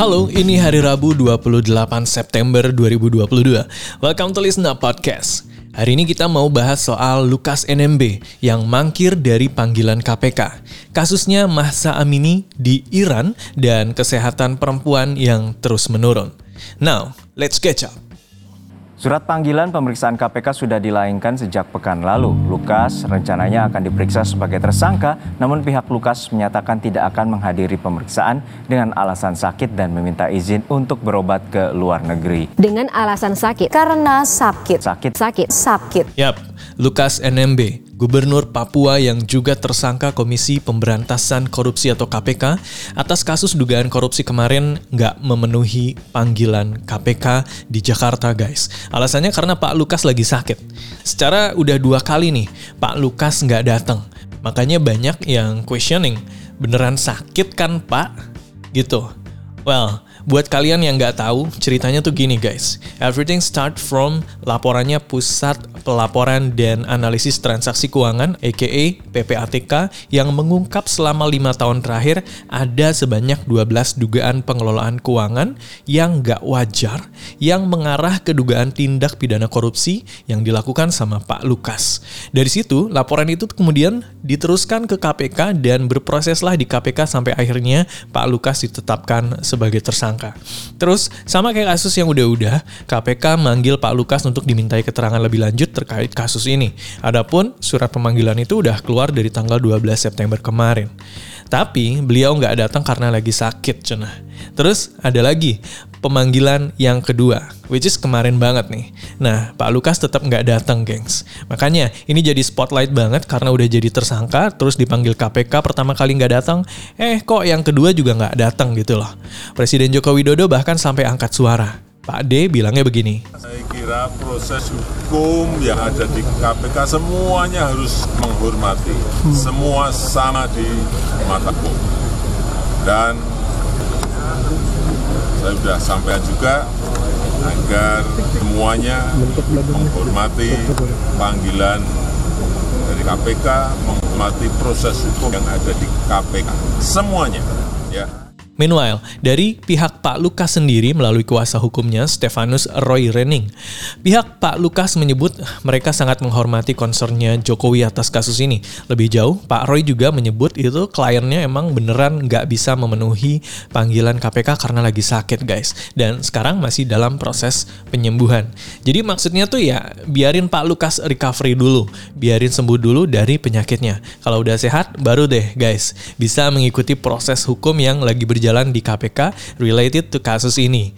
Halo, ini hari Rabu 28 September 2022. Welcome to Listen Podcast. Hari ini kita mau bahas soal Lukas NMB yang mangkir dari panggilan KPK. Kasusnya Mahsa Amini di Iran dan kesehatan perempuan yang terus menurun. Now, let's catch up. Surat panggilan pemeriksaan KPK sudah dilayangkan sejak pekan lalu. Lukas rencananya akan diperiksa sebagai tersangka, namun pihak Lukas menyatakan tidak akan menghadiri pemeriksaan dengan alasan sakit dan meminta izin untuk berobat ke luar negeri. Dengan alasan sakit, karena sakit. Sakit. Sakit. Sakit. Yap, Lukas NMB, Gubernur Papua yang juga tersangka Komisi Pemberantasan Korupsi atau KPK atas kasus dugaan korupsi kemarin nggak memenuhi panggilan KPK di Jakarta guys. Alasannya karena Pak Lukas lagi sakit. Secara udah dua kali nih Pak Lukas nggak datang. Makanya banyak yang questioning, beneran sakit kan Pak? Gitu. Well, Buat kalian yang nggak tahu, ceritanya tuh gini guys. Everything start from laporannya Pusat Pelaporan dan Analisis Transaksi Keuangan, aka PPATK, yang mengungkap selama lima tahun terakhir ada sebanyak 12 dugaan pengelolaan keuangan yang nggak wajar, yang mengarah ke dugaan tindak pidana korupsi yang dilakukan sama Pak Lukas. Dari situ, laporan itu kemudian diteruskan ke KPK dan berproseslah di KPK sampai akhirnya Pak Lukas ditetapkan sebagai tersangka tersangka. Terus sama kayak kasus yang udah-udah, KPK manggil Pak Lukas untuk dimintai keterangan lebih lanjut terkait kasus ini. Adapun surat pemanggilan itu udah keluar dari tanggal 12 September kemarin. Tapi beliau nggak datang karena lagi sakit, cenah. Terus ada lagi pemanggilan yang kedua, which is kemarin banget nih. Nah, Pak Lukas tetap nggak datang, gengs. Makanya ini jadi spotlight banget karena udah jadi tersangka, terus dipanggil KPK pertama kali nggak datang, eh kok yang kedua juga nggak datang gitu loh. Presiden Joko Widodo bahkan sampai angkat suara. Pak D bilangnya begini. Saya kira proses hukum yang ada di KPK semuanya harus menghormati. Semua sama di mata hukum. Dan saya sudah sampaikan juga agar semuanya menghormati panggilan dari KPK, menghormati proses hukum yang ada di KPK. Semuanya. Ya. Meanwhile, dari pihak Pak Lukas sendiri melalui kuasa hukumnya Stefanus Roy Rening, pihak Pak Lukas menyebut mereka sangat menghormati konsernya Jokowi atas kasus ini. Lebih jauh, Pak Roy juga menyebut itu kliennya emang beneran nggak bisa memenuhi panggilan KPK karena lagi sakit guys. Dan sekarang masih dalam proses penyembuhan. Jadi maksudnya tuh ya biarin Pak Lukas recovery dulu, biarin sembuh dulu dari penyakitnya. Kalau udah sehat, baru deh guys bisa mengikuti proses hukum yang lagi berjalan berjalan di KPK related to kasus ini.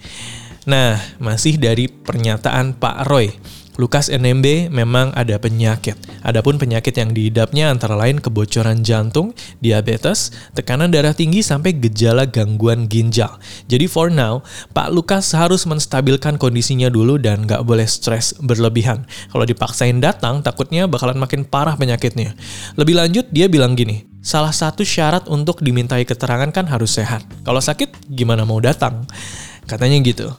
Nah, masih dari pernyataan Pak Roy. Lukas NMB memang ada penyakit. Adapun penyakit yang diidapnya antara lain kebocoran jantung, diabetes, tekanan darah tinggi sampai gejala gangguan ginjal. Jadi for now, Pak Lukas harus menstabilkan kondisinya dulu dan nggak boleh stres berlebihan. Kalau dipaksain datang, takutnya bakalan makin parah penyakitnya. Lebih lanjut, dia bilang gini, salah satu syarat untuk dimintai keterangan kan harus sehat. Kalau sakit, gimana mau datang? Katanya gitu.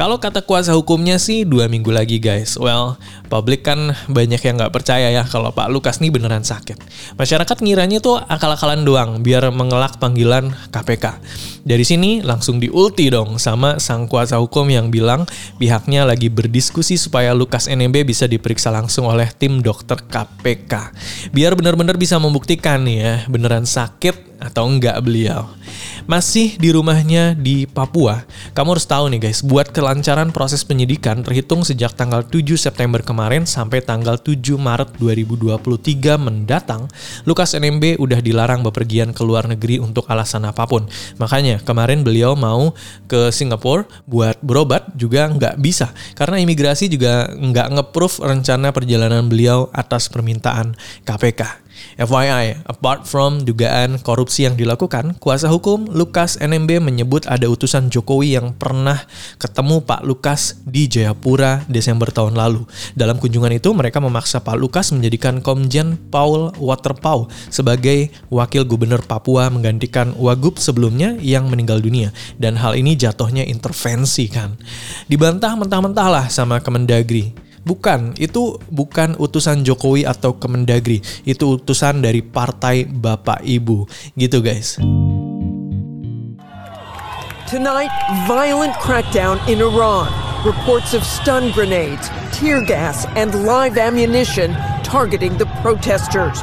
Kalau kata kuasa hukumnya sih dua minggu lagi guys. Well, publik kan banyak yang nggak percaya ya kalau Pak Lukas nih beneran sakit. Masyarakat ngiranya tuh akal-akalan doang biar mengelak panggilan KPK. Dari sini langsung diulti dong sama sang kuasa hukum yang bilang pihaknya lagi berdiskusi supaya Lukas NMB bisa diperiksa langsung oleh tim dokter KPK. Biar benar-benar bisa membuktikan nih ya beneran sakit atau enggak beliau. Masih di rumahnya di Papua, kamu harus tahu nih guys, buat kelancaran proses penyidikan terhitung sejak tanggal 7 September kemarin sampai tanggal 7 Maret 2023 mendatang, Lukas NMB udah dilarang bepergian ke luar negeri untuk alasan apa pun. Makanya kemarin beliau mau ke Singapura buat berobat juga nggak bisa, karena imigrasi juga nggak nge-proof rencana perjalanan beliau atas permintaan KPK. FYI, apart from dugaan korupsi yang dilakukan, kuasa hukum Lukas NMB menyebut ada utusan Jokowi yang pernah ketemu Pak Lukas di Jayapura Desember tahun lalu. Dalam kunjungan itu, mereka memaksa Pak Lukas menjadikan Komjen Paul Waterpau sebagai wakil gubernur Papua menggantikan Wagub sebelumnya yang meninggal dunia. Dan hal ini jatuhnya intervensi kan. Dibantah mentah-mentah lah sama Kemendagri. Bukan, itu bukan utusan Jokowi atau Kemendagri. Itu utusan dari partai Bapak Ibu. Gitu guys. Tonight, violent crackdown in Iran. Reports of stun grenades, tear gas, and live ammunition targeting the protesters.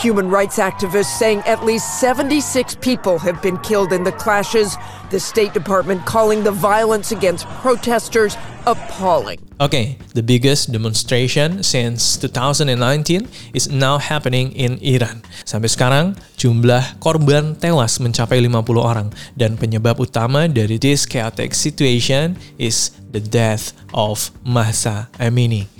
Human rights activists saying at least 76 people have been killed in the clashes. The State Department calling the violence against protesters appalling. Okay, the biggest demonstration since 2019 is now happening in Iran. Sampai sekarang, jumlah korban tewas mencapai 50 orang dan penyebab utama dari this chaotic situation is the death of Mahsa Amini.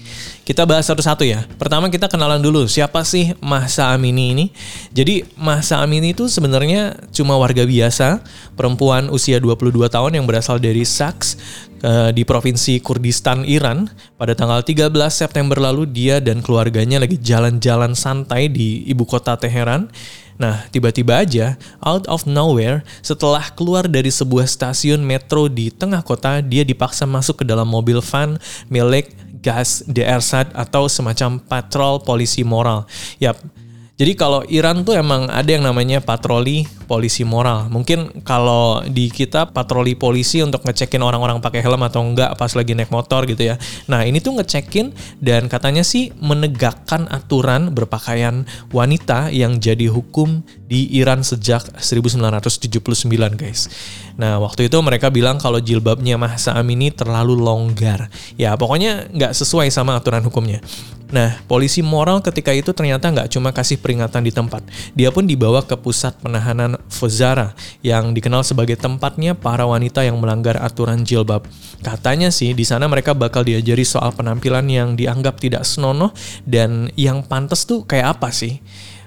Kita bahas satu-satu ya. Pertama kita kenalan dulu siapa sih Mahsa Amini ini. Jadi Mahsa Amini itu sebenarnya cuma warga biasa, perempuan usia 22 tahun yang berasal dari Saks uh, di provinsi Kurdistan Iran. Pada tanggal 13 September lalu dia dan keluarganya lagi jalan-jalan santai di ibu kota Teheran. Nah, tiba-tiba aja, out of nowhere, setelah keluar dari sebuah stasiun metro di tengah kota, dia dipaksa masuk ke dalam mobil van milik gas DRSAT atau semacam patrol polisi moral. Yap, jadi kalau Iran tuh emang ada yang namanya patroli polisi moral. Mungkin kalau di kita patroli polisi untuk ngecekin orang-orang pakai helm atau enggak pas lagi naik motor gitu ya. Nah ini tuh ngecekin dan katanya sih menegakkan aturan berpakaian wanita yang jadi hukum di Iran sejak 1979 guys. Nah waktu itu mereka bilang kalau jilbabnya Mahsa Amini terlalu longgar. Ya pokoknya nggak sesuai sama aturan hukumnya. Nah, polisi moral ketika itu ternyata nggak cuma kasih peringatan di tempat. Dia pun dibawa ke pusat penahanan Fozara yang dikenal sebagai tempatnya para wanita yang melanggar aturan jilbab. Katanya sih di sana mereka bakal diajari soal penampilan yang dianggap tidak senonoh dan yang pantas tuh kayak apa sih.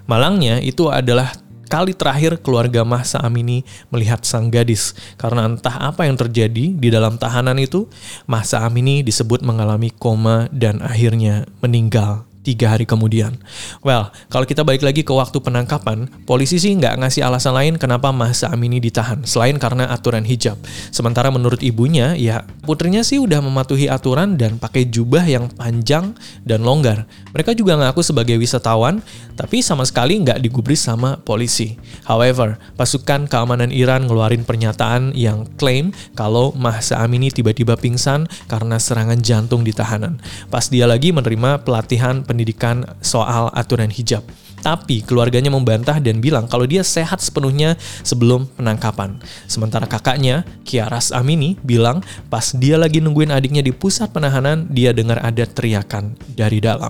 Malangnya itu adalah kali terakhir keluarga Mahsa Amini melihat sang gadis. Karena entah apa yang terjadi di dalam tahanan itu, Mahsa Amini disebut mengalami koma dan akhirnya meninggal tiga hari kemudian. Well, kalau kita balik lagi ke waktu penangkapan, polisi sih nggak ngasih alasan lain kenapa Mahsa Amini ditahan, selain karena aturan hijab. Sementara menurut ibunya, ya putrinya sih udah mematuhi aturan dan pakai jubah yang panjang dan longgar. Mereka juga ngaku sebagai wisatawan, tapi sama sekali nggak digubris sama polisi. However, pasukan keamanan Iran ngeluarin pernyataan yang klaim kalau Mahsa Amini tiba-tiba pingsan karena serangan jantung di tahanan. Pas dia lagi menerima pelatihan pendidikan soal aturan hijab. Tapi keluarganya membantah dan bilang kalau dia sehat sepenuhnya sebelum penangkapan. Sementara kakaknya, Kiaras Amini, bilang pas dia lagi nungguin adiknya di pusat penahanan, dia dengar ada teriakan dari dalam.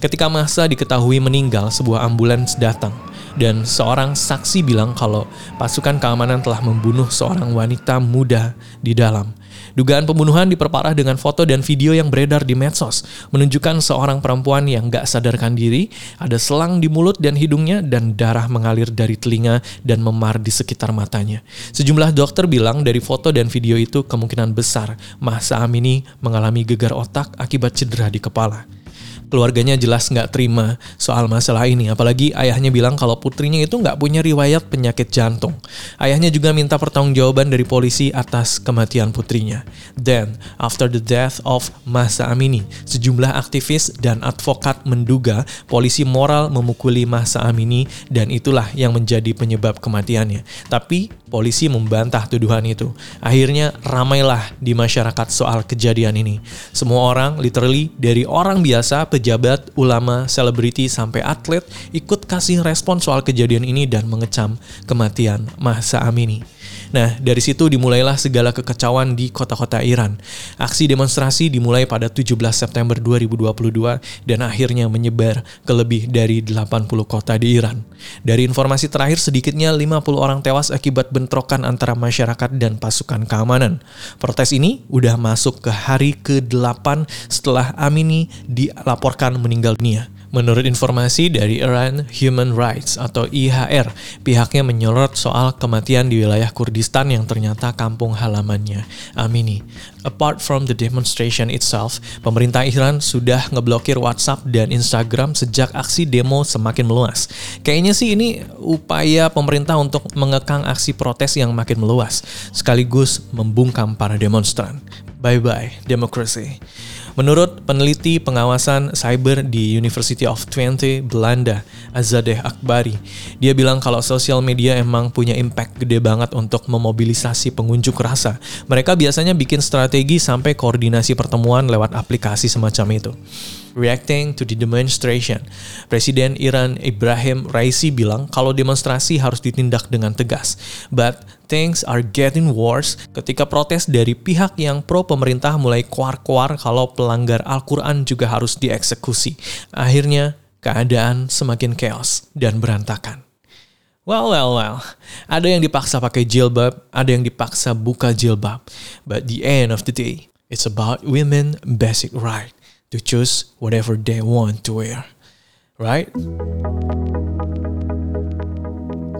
Ketika masa diketahui meninggal, sebuah ambulans datang. Dan seorang saksi bilang kalau pasukan keamanan telah membunuh seorang wanita muda di dalam. Dugaan pembunuhan diperparah dengan foto dan video yang beredar di medsos, menunjukkan seorang perempuan yang gak sadarkan diri, ada selang di mulut dan hidungnya, dan darah mengalir dari telinga dan memar di sekitar matanya. Sejumlah dokter bilang dari foto dan video itu kemungkinan besar Mahsa Amini mengalami gegar otak akibat cedera di kepala keluarganya jelas nggak terima soal masalah ini. Apalagi ayahnya bilang kalau putrinya itu nggak punya riwayat penyakit jantung. Ayahnya juga minta pertanggungjawaban dari polisi atas kematian putrinya. Then, after the death of Masa Amini, sejumlah aktivis dan advokat menduga polisi moral memukuli Masa Amini dan itulah yang menjadi penyebab kematiannya. Tapi polisi membantah tuduhan itu. Akhirnya ramailah di masyarakat soal kejadian ini. Semua orang, literally dari orang biasa pejabat, ulama, selebriti, sampai atlet ikut kasih respon soal kejadian ini dan mengecam kematian Mahsa Amini. Nah, dari situ dimulailah segala kekacauan di kota-kota Iran. Aksi demonstrasi dimulai pada 17 September 2022 dan akhirnya menyebar ke lebih dari 80 kota di Iran. Dari informasi terakhir, sedikitnya 50 orang tewas akibat bentrokan antara masyarakat dan pasukan keamanan. Protes ini udah masuk ke hari ke-8 setelah Amini dilaporkan meninggal dunia. Menurut informasi dari Iran Human Rights atau IHR, pihaknya menyorot soal kematian di wilayah Kurdistan yang ternyata kampung halamannya, Amini. Apart from the demonstration itself, pemerintah Iran sudah ngeblokir WhatsApp dan Instagram sejak aksi demo semakin meluas. Kayaknya sih ini upaya pemerintah untuk mengekang aksi protes yang makin meluas, sekaligus membungkam para demonstran. Bye-bye, democracy. Menurut peneliti pengawasan cyber di University of Twente, Belanda, Azadeh Akbari, dia bilang kalau sosial media emang punya impact gede banget untuk memobilisasi pengunjuk rasa. Mereka biasanya bikin strategi sampai koordinasi pertemuan lewat aplikasi semacam itu reacting to the demonstration. Presiden Iran Ibrahim Raisi bilang kalau demonstrasi harus ditindak dengan tegas. But things are getting worse ketika protes dari pihak yang pro pemerintah mulai kuar-kuar kalau pelanggar Al-Quran juga harus dieksekusi. Akhirnya, keadaan semakin chaos dan berantakan. Well, well, well. Ada yang dipaksa pakai jilbab, ada yang dipaksa buka jilbab. But the end of the day, it's about women basic right to choose whatever they want to wear. Right?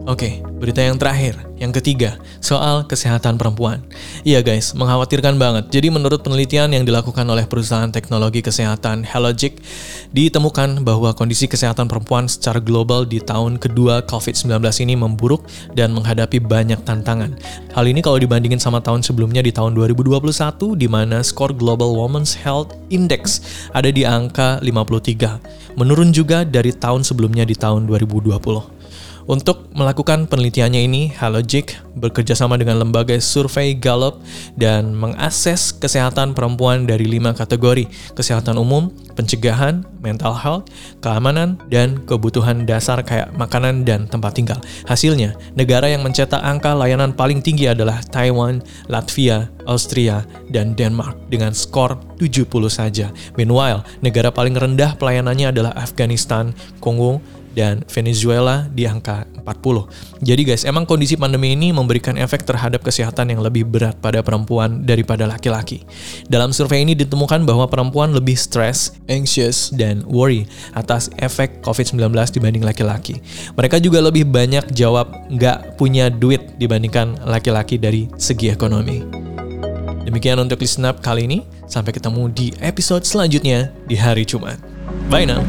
Oke, berita yang terakhir, yang ketiga, soal kesehatan perempuan. Iya guys, mengkhawatirkan banget. Jadi menurut penelitian yang dilakukan oleh perusahaan teknologi kesehatan Halogic, ditemukan bahwa kondisi kesehatan perempuan secara global di tahun kedua COVID-19 ini memburuk dan menghadapi banyak tantangan. Hal ini kalau dibandingin sama tahun sebelumnya di tahun 2021, di mana skor Global Women's Health Index ada di angka 53. Menurun juga dari tahun sebelumnya di tahun 2020. Untuk melakukan penelitiannya ini, Halogic bekerjasama dengan lembaga survei Gallup dan mengakses kesehatan perempuan dari lima kategori, kesehatan umum, pencegahan, mental health, keamanan, dan kebutuhan dasar kayak makanan dan tempat tinggal. Hasilnya, negara yang mencetak angka layanan paling tinggi adalah Taiwan, Latvia, Austria, dan Denmark dengan skor 70 saja. Meanwhile, negara paling rendah pelayanannya adalah Afghanistan, Kongo, dan Venezuela di angka 40. Jadi guys, emang kondisi pandemi ini memberikan efek terhadap kesehatan yang lebih berat pada perempuan daripada laki-laki. Dalam survei ini ditemukan bahwa perempuan lebih stres, anxious, dan worry atas efek COVID-19 dibanding laki-laki. Mereka juga lebih banyak jawab nggak punya duit dibandingkan laki-laki dari segi ekonomi. Demikian untuk Listen Up kali ini. Sampai ketemu di episode selanjutnya di hari Jumat. Bye now.